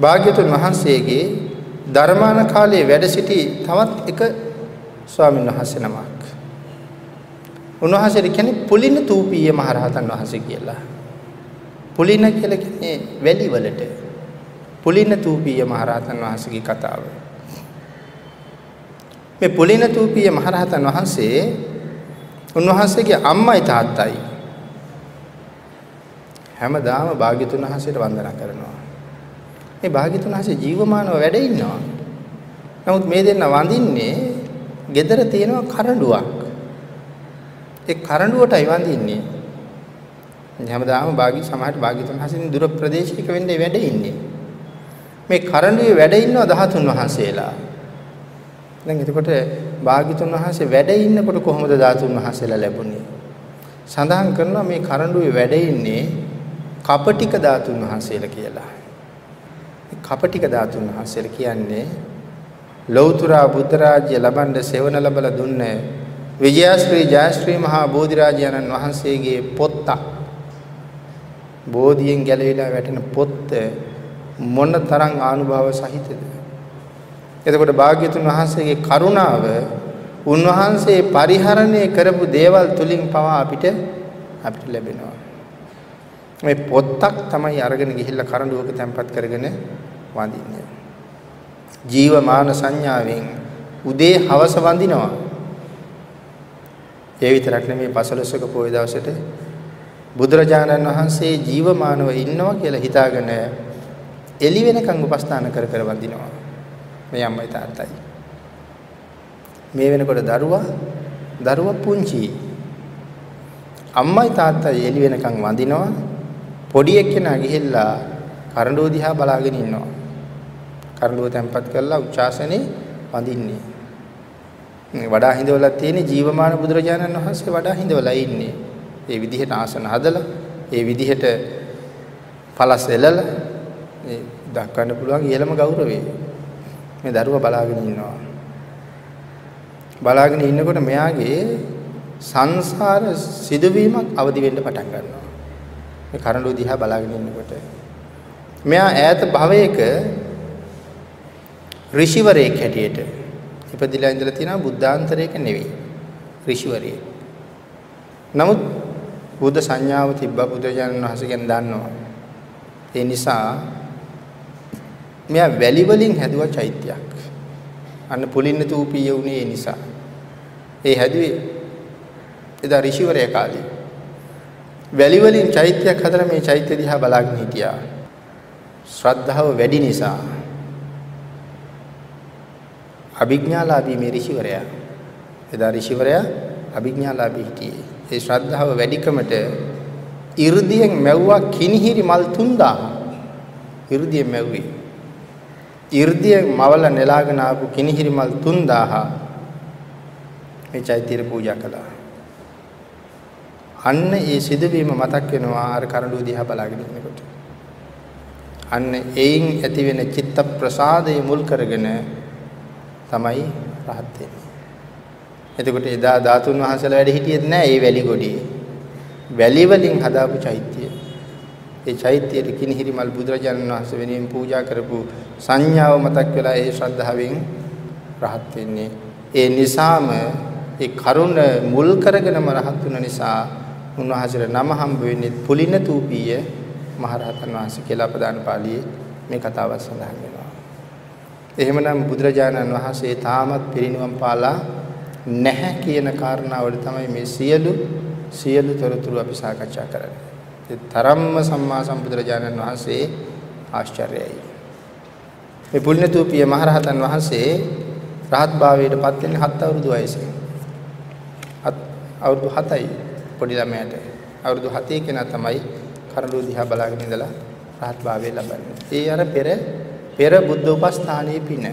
භාග්‍යතුන් වහන්සේගේ ධර්මාන කාලයේ වැඩ සිටි තවත් එක ස්වාමීන් වහන්සේ නමක්. උන්වහන්සේට කියන්නේ පුලින තූපීය මහරහතන් වහන්සේ කියලා. පුලින කියලා කියන්නේ වැලි වලට. පුලින තූපීය මහරහතන් වහන්සේගේ කතාව. මේ පුලින තූපීය මහරහතන් වහන්සේ උන්වහන්සේගේ අම්මයි තාත්තයි හැමදාම භාග්‍යතුන් වහන්සේට වන්දනා කරනවා. මේ භාග්‍යතුන් වහන්සේ ජීවමානව වැඩ ඉන්නවා. නමුත් මේ දෙන්න වඳින්නේ gedara තියෙනවා කරඬුවක්. ඒ කරඬුවටයි වඳින්නේ. හැමදාම භාග්‍ය සමාජ භාග්‍යතුන් වහන්සේ දුර ප්‍රදේශයක වෙන්නේ වැඩ ඉන්නේ. මේ කරඬුවේ වැඩ ඉන්නවා 13 වහන්සේලා. දැන් එතකොට භාග්‍යතුන් වහන්සේ වැඩ ඉන්නකොට කොහොමද 13 වහන්සේලා ලැබුණේ? සඳහන් කරනවා මේ කරඬුවේ වැඩ ඉන්නේ කපටික ධාතුන් වහන්සේලා කියලා. කපටික ධාතුන් වහන්සේලා කියන්නේ ලෞතර බුද්ධ රාජ්‍ය ලබන්න සෙවණ ලැබලා දුන්න විජයශ්‍රී ජයශ්‍රී මහා බෝධිරාජයන්න් වහන්සේගේ පොත්ත. බෝධියෙන් ගැලවිලා වැටෙන පොත්ත මොන තරම් ආනුභාව සහිතද? එතකොට භාග්‍යතුන් වහන්සේගේ කරුණාව උන්වහන්සේ පරිහරණය කරපු දේවල් තුලින් පවා අපිට අපිට ලැබෙනවා. මේ පොත්තක් තමයි අරගෙන ගිහිල්ලා කරඬුවක තැම්පත් කරගෙන වඳින්නේ. ජීවමාන සංඥාවෙන් උදේ හවස වඳිනවා. ඒ විතරක් නෙමෙයි පසළොස්වක පොය දවසට බුදුරජාණන් වහන්සේ ජීවමානව ඉන්නවා කියලා හිතාගෙන එළි වෙනකන් උපස්ථාන කර කර වඳිනවා. මේ අම්මයි තාත්තයි. මේ වෙනකොට දරුවා දරුවා පුංචි. අම්මයි තාත්තයි එළි වෙනකන් වඳිනවා. පොඩි එක්කෙනා ගිහිල්ලා කරඬුව දිහා බලාගෙන ඉන්නවා. කරඬුව තැම්පත් කරලා උච්චාසනේ වඳින්නේ. මේ වඩා හිඳවලා තියෙන ජීවමාන බුදුරජාණන් වහන්සේ වඩා හිඳවලා ඉන්නේ. ඒ විදිහට ආසන හදලා, ඒ විදිහට පළස් එලලා මේ දක්වන්න පුළුවන් ඉහළම ගෞරවය. මේ දරුවා බලාගෙන ඉන්නවා. බලාගෙන ඉන්නකොට මෙයාගේ සංසාර සිදුවීමක් අවදි වෙන්න පටන් ගන්නවා. මේ කරඬුව දිහා බලාගෙන ඉන්නකොට මෙයා ඈත භවයක ඍෂිවරයෙක් හැටියට ඉපදිලා ඉඳලා තියෙනවා බුද්ධාන්තරයක නෙවෙයි ඍෂිවරයෙක්. නමුත් බුද්ධ සංඥාව තිබ්බ බුදුජානන වහන්සේ ගැන දන්නවා. ඒ නිසා මෙයා වැලි වලින් හැදුවා චෛත්‍යයක්. අන්න පුලින්න තූපීය උනේ ඒ නිසා. ඒ හැදුවේ එදා ඍෂිවරයා කාලේ. වැලි වලින් චෛත්‍යයක් හදලා මේ චෛත්‍ය දිහා බලාගෙන හිටියා. ශ්‍රද්ධාව වැඩි නිසා අභිඥාලාභී මේ ඍෂිවරයා එදා ඍෂිවරයා අභිඥාලාභී හිටියේ. ඒ ශ්‍රද්ධාව වැඩිකමට 이르දියෙන් මැව්වා කිනිහිරි මල් 3000. 이르දියෙන් මැව්වේ. 이르දියෙන් මවල නෙලාගෙන ආපු කිනිහිරි මල් 3000 මේ චෛත්‍යය පූජා කළා. අන්න ඒ සිදුවීම මතක් වෙනවා අර කරඬුව දිහා බලාගෙන ඉන්නකොට. අන්න එයින් ඇතිවෙන චිත්ත ප්‍රසාදය මුල් කරගෙන තමයි රහත් වෙන්නේ. එතකොට එදා ධාතුන් වහන්සේලා වැඩ හිටියෙත් නෑ මේ වැලි ගොඩේ. වැලි වලින් හදාපු චෛත්‍යය. ඒ චෛත්‍යයට කිනිහිරි මල් බුදුරජාණන් වහන්සේ වෙනුවෙන් පූජා කරපු සංඥාව මතක් වෙලා ඒ ශ්‍රද්ධාවෙන් රහත් වෙන්නේ. ඒ නිසාම ඒ කරුණ මුල් කරගෙනම රහත් වුණ නිසා උන්වහන්සේට නම හම්බ වෙන්නේ පුලින තූපීය මහරහතන් වහන්සේ කියලා අපදාන පාළියේ මේ කතාව සඳහන් වෙනවා. එහෙමනම් බුදුරජාණන් වහන්සේ තාමත් පිරිනිවන් පාලා නැහැ කියන කාරණාවල තමයි මේ සියලු සියලු තොරතුරු අපි සාකච්ඡා කරන්නේ. ඒ තරම්ම සම්මා සම්බුදුරජාණන් වහන්සේ ආශ්චර්යයි. මේ පුලින තූපීය මහරහතන් වහන්සේ රහත් භාවයට පත් වෙන්නේ හත් අවුරුදු වයසේ. අවුරුදු 7යි පොඩි ළමයාට. අවුරුදු 7 කෙනා තමයි කරඬු දිහා බලාගෙන ඉඳලා රහත් භාවය ලබන්නේ. ඒ අර පෙර පෙර බුද්ධ උපස්ථානයේ පින